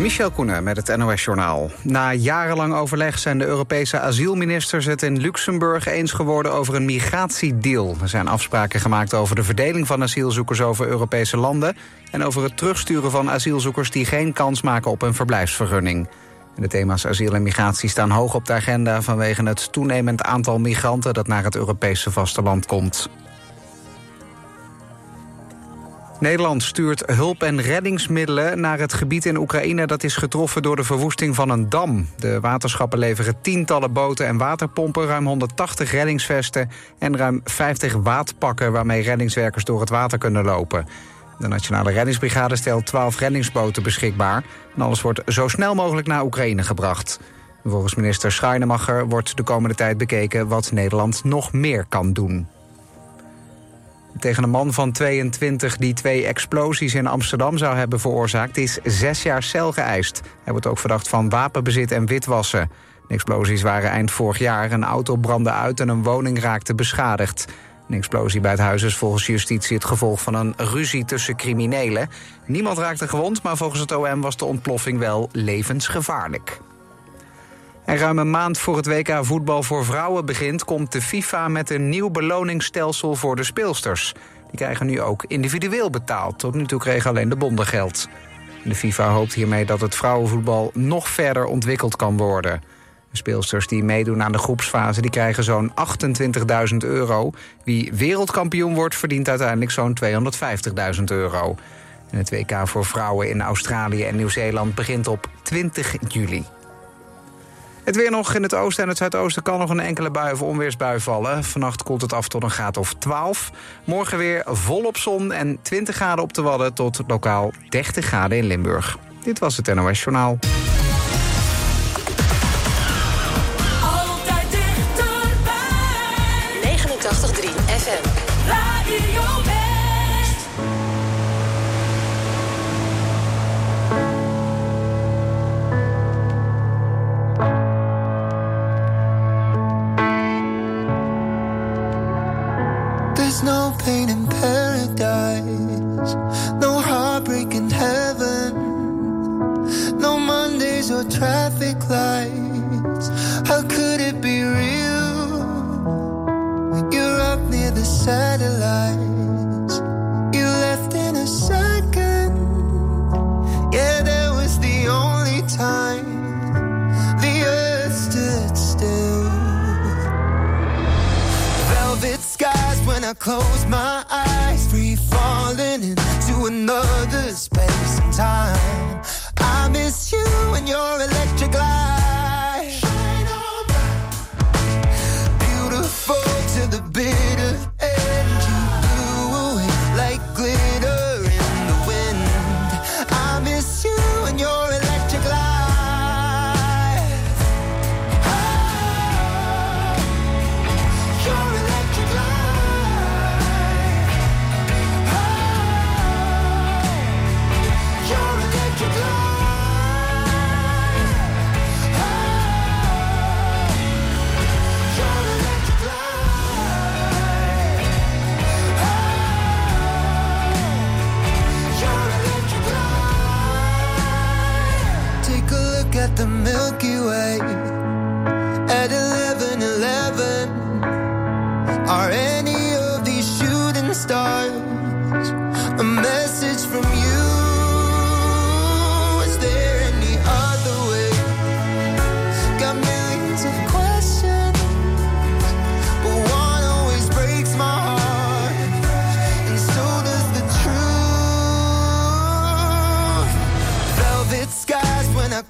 Michel Koenen met het NOS-journaal. Na jarenlang overleg zijn de Europese asielministers het in Luxemburg eens geworden over een migratiedeal. Er zijn afspraken gemaakt over de verdeling van asielzoekers over Europese landen... en over het terugsturen van asielzoekers die geen kans maken op een verblijfsvergunning. de thema's asiel en migratie staan hoog op de agenda... vanwege het toenemend aantal migranten dat naar het Europese vasteland komt. Nederland stuurt hulp- en reddingsmiddelen naar het gebied in Oekraïne... dat is getroffen door de verwoesting van een dam. De waterschappen leveren tientallen boten en waterpompen... ruim 180 reddingsvesten en ruim 50 waadpakken... waarmee reddingswerkers door het water kunnen lopen. De Nationale Reddingsbrigade stelt 12 reddingsboten beschikbaar... en alles wordt zo snel mogelijk naar Oekraïne gebracht. Volgens minister Schrijnemacher wordt de komende tijd bekeken... wat Nederland nog meer kan doen. Tegen een man van 22 die twee explosies in Amsterdam zou hebben veroorzaakt... is zes jaar cel geëist. Hij wordt ook verdacht van wapenbezit en witwassen. De explosies waren eind vorig jaar. Een auto brandde uit en een woning raakte beschadigd. Een explosie bij het huis is volgens justitie het gevolg van een ruzie tussen criminelen. Niemand raakte gewond, maar volgens het OM was de ontploffing wel levensgevaarlijk. En ruim een maand voor het WK voetbal voor vrouwen begint... komt de FIFA met een nieuw beloningsstelsel voor de speelsters. Die krijgen nu ook individueel betaald. Tot nu toe kregen alleen de bonden geld. De FIFA hoopt hiermee dat het vrouwenvoetbal nog verder ontwikkeld kan worden. De speelsters die meedoen aan de groepsfase die krijgen zo'n 28.000 euro. Wie wereldkampioen wordt verdient uiteindelijk zo'n 250.000 euro. En het WK voor vrouwen in Australië en Nieuw-Zeeland begint op 20 juli. Het weer nog in het oosten en het zuidoosten kan nog een enkele bui of onweersbui vallen. Vannacht koelt het af tot een graad of 12. Morgen weer volop zon en 20 graden op de Wadden tot lokaal 30 graden in Limburg. Dit was het NOS Journaal. The Milky Way at 11 11. Are any of these shooting stars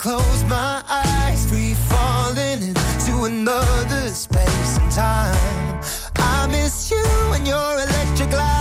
close my eyes, free falling into another space and time. I miss you and your electric light.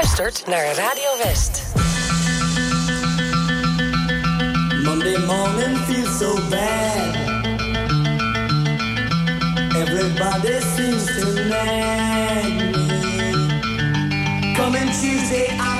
Close naar Radio West. Monday morning feels so bad. Everybody seems to nag me. Coming Tuesday, I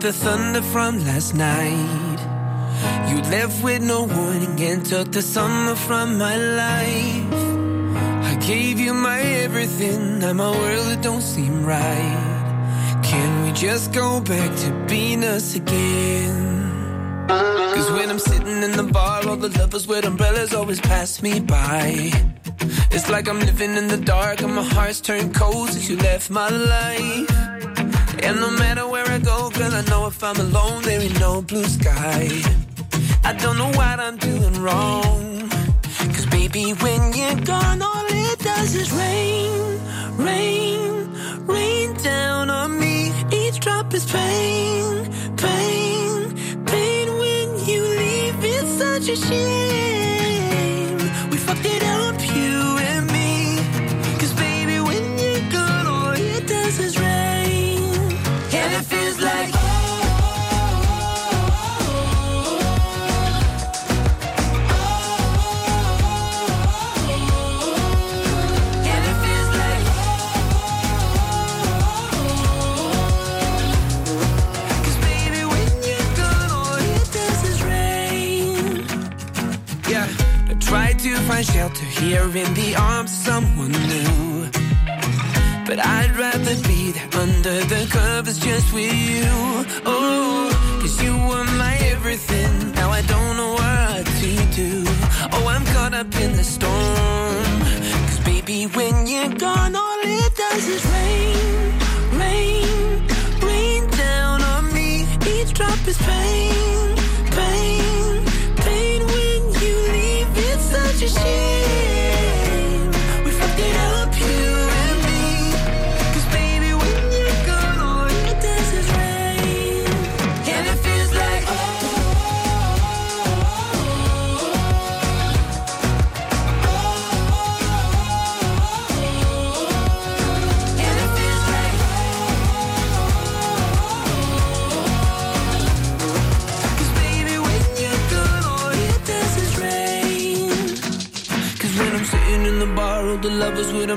The thunder from last night. You left with no warning and took the summer from my life. I gave you my everything, now my world it don't seem right. Can we just go back to being us again? Cause when I'm sitting in the bar, all the lovers with umbrellas always pass me by. It's like I'm living in the dark and my heart's turned cold since you left my life. And no matter where I go, girl, I know if I'm alone, there ain't no blue sky. I don't know what I'm doing wrong. Cause baby, when you're gone, all it does is rain, rain, rain down on me. Each drop is pain, pain, pain when you leave. It's such a shame. Here in the arms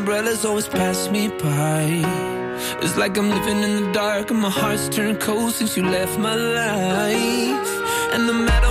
umbrellas always pass me by. It's like I'm living in the dark and my heart's turned cold since you left my life. And the matter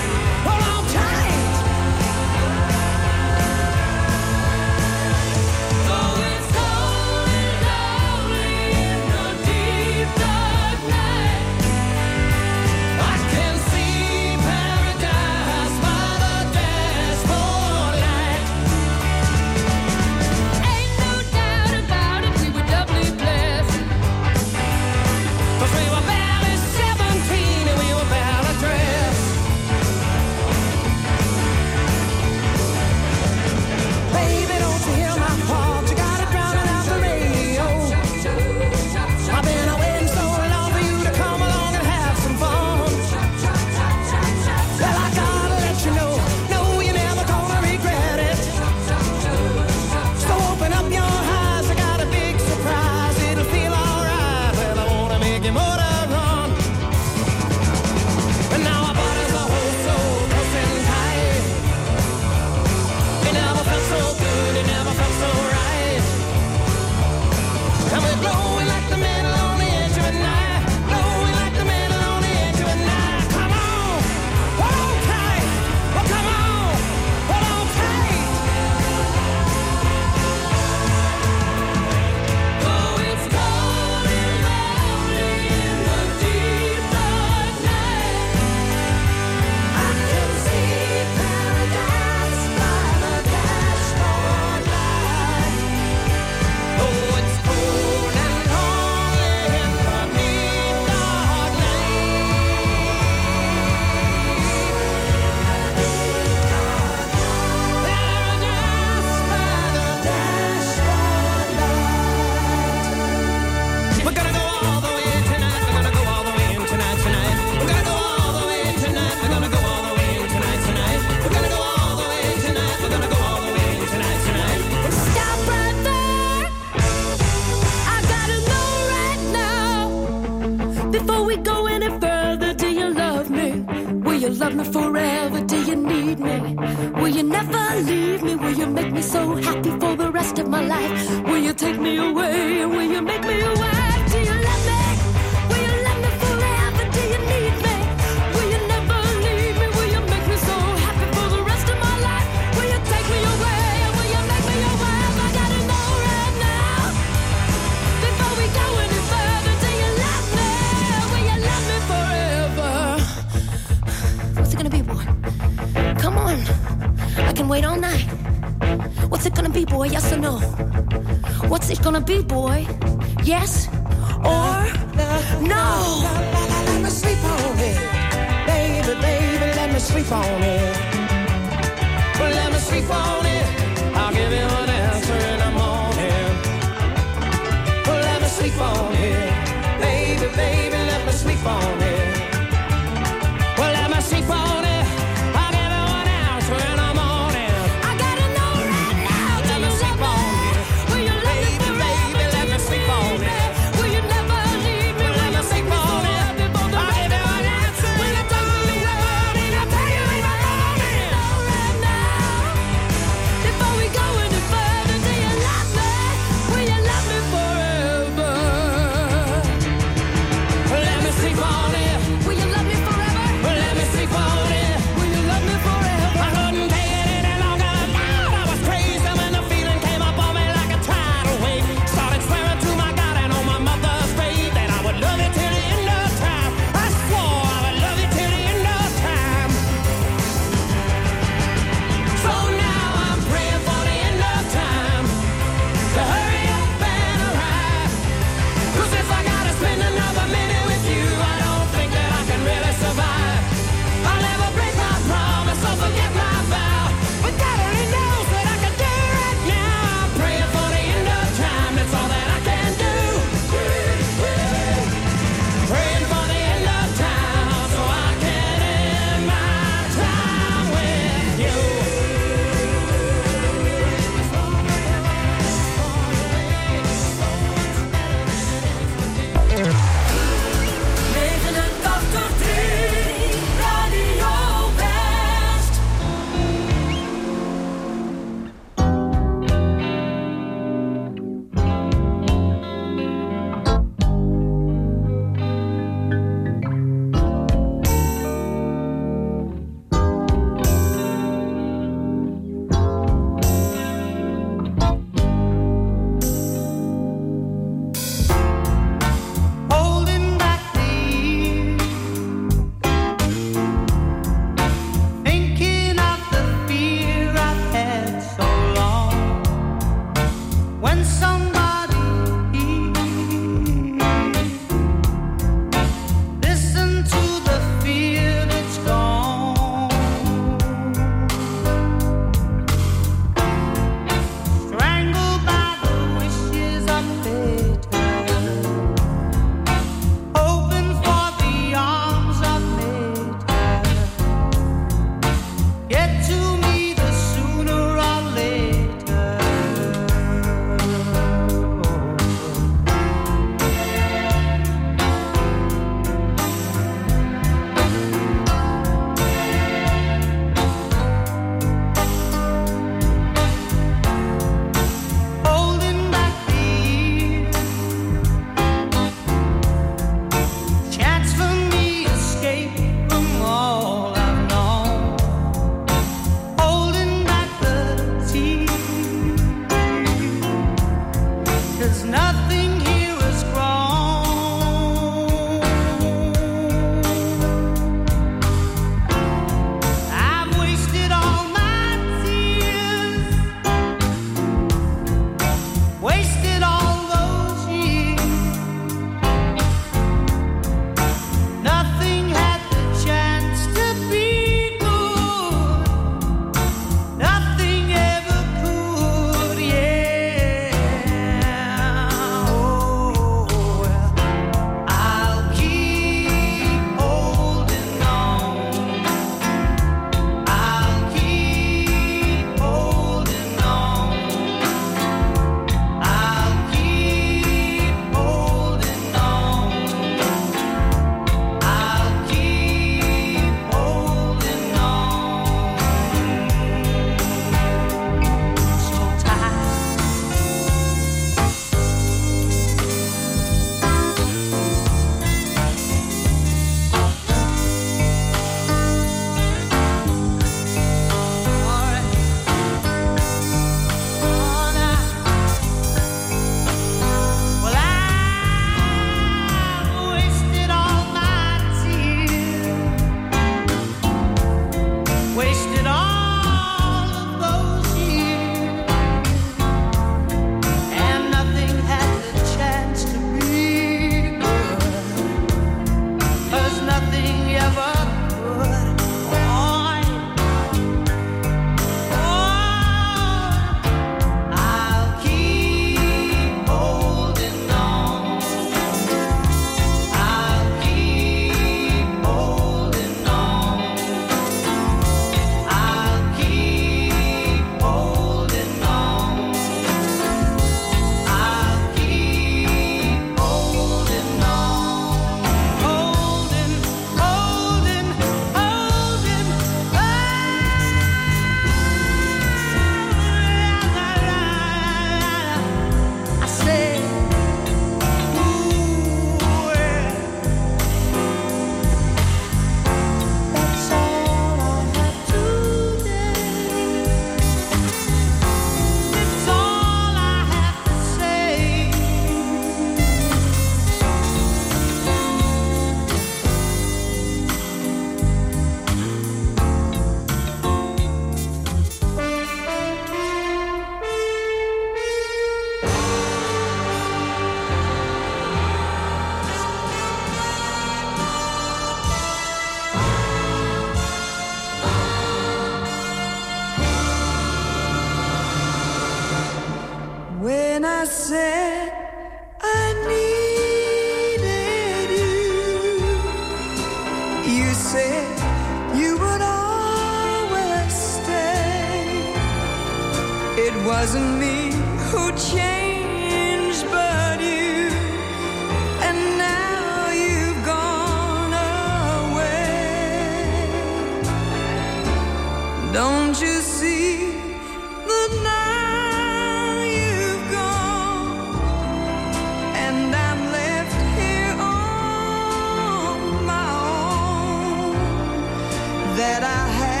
that I had.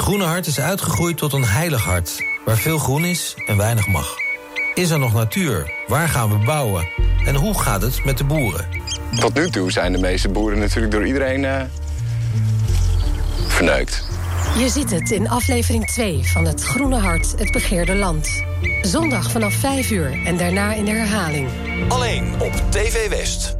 Het groene hart is uitgegroeid tot een heilig hart, waar veel groen is en weinig mag. Is er nog natuur? Waar gaan we bouwen? En hoe gaat het met de boeren? Tot nu toe zijn de meeste boeren natuurlijk door iedereen uh, verneukt. Je ziet het in aflevering 2 van Het Groene Hart, het begeerde land. Zondag vanaf 5 uur en daarna in de herhaling. Alleen op TV West.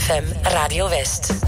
89.3 FM Radio West.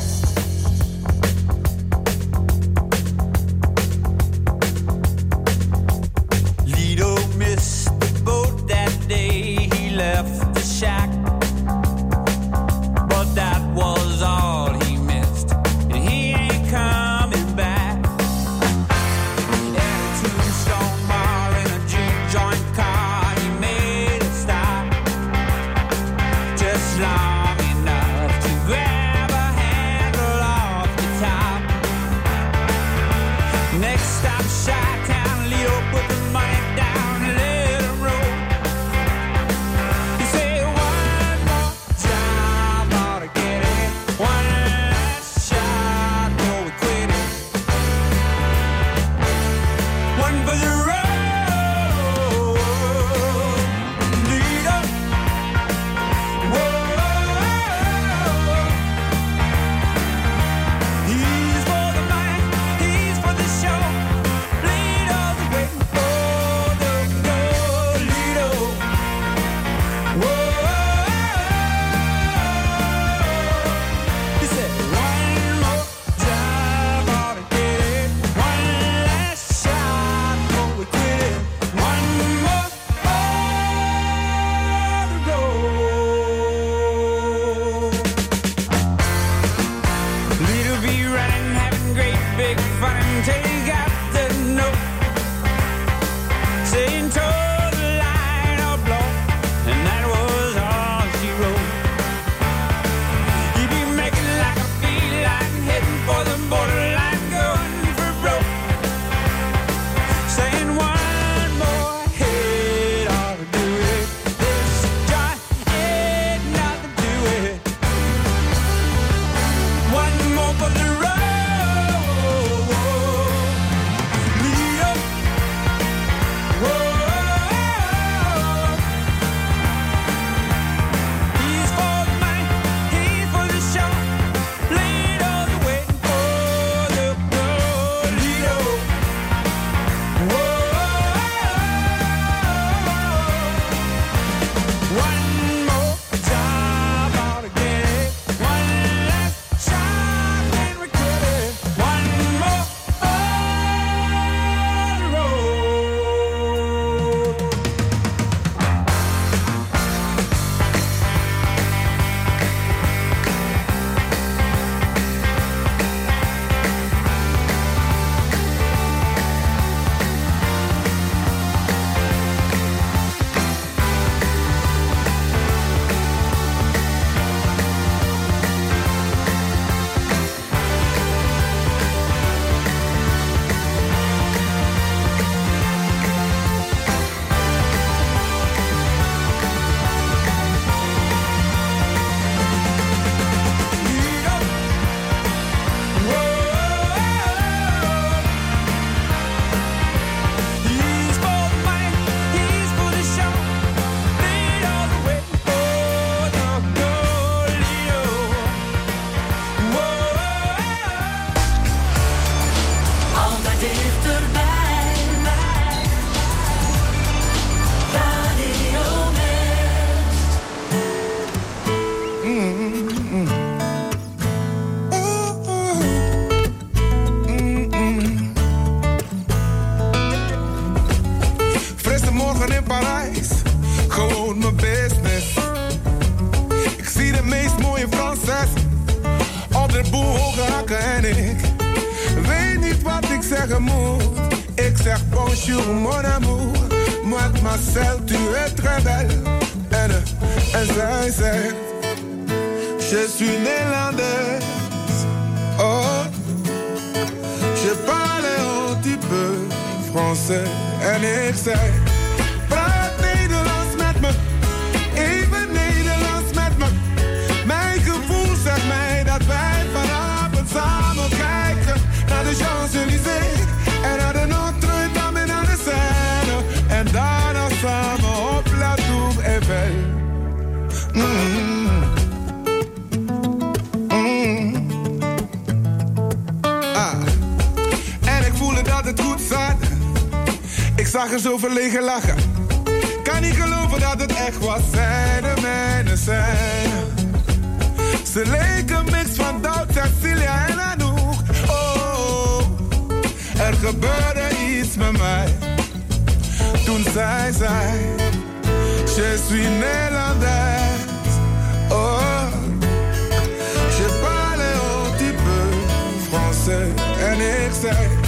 en ik zei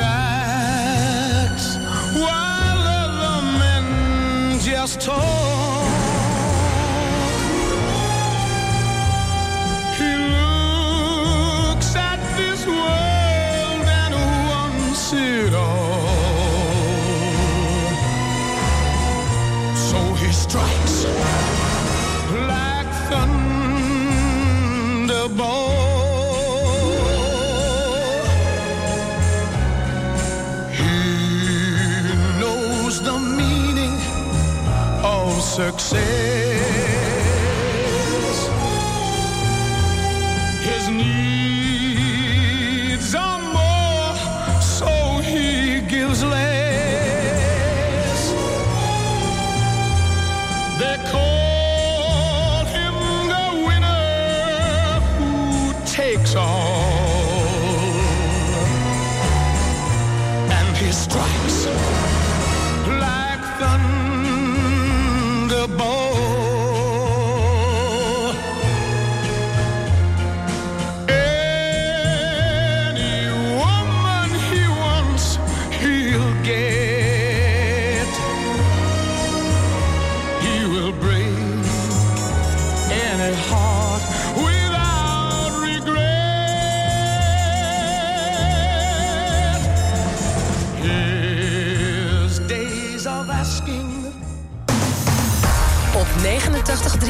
Acts while other men just talk. succes.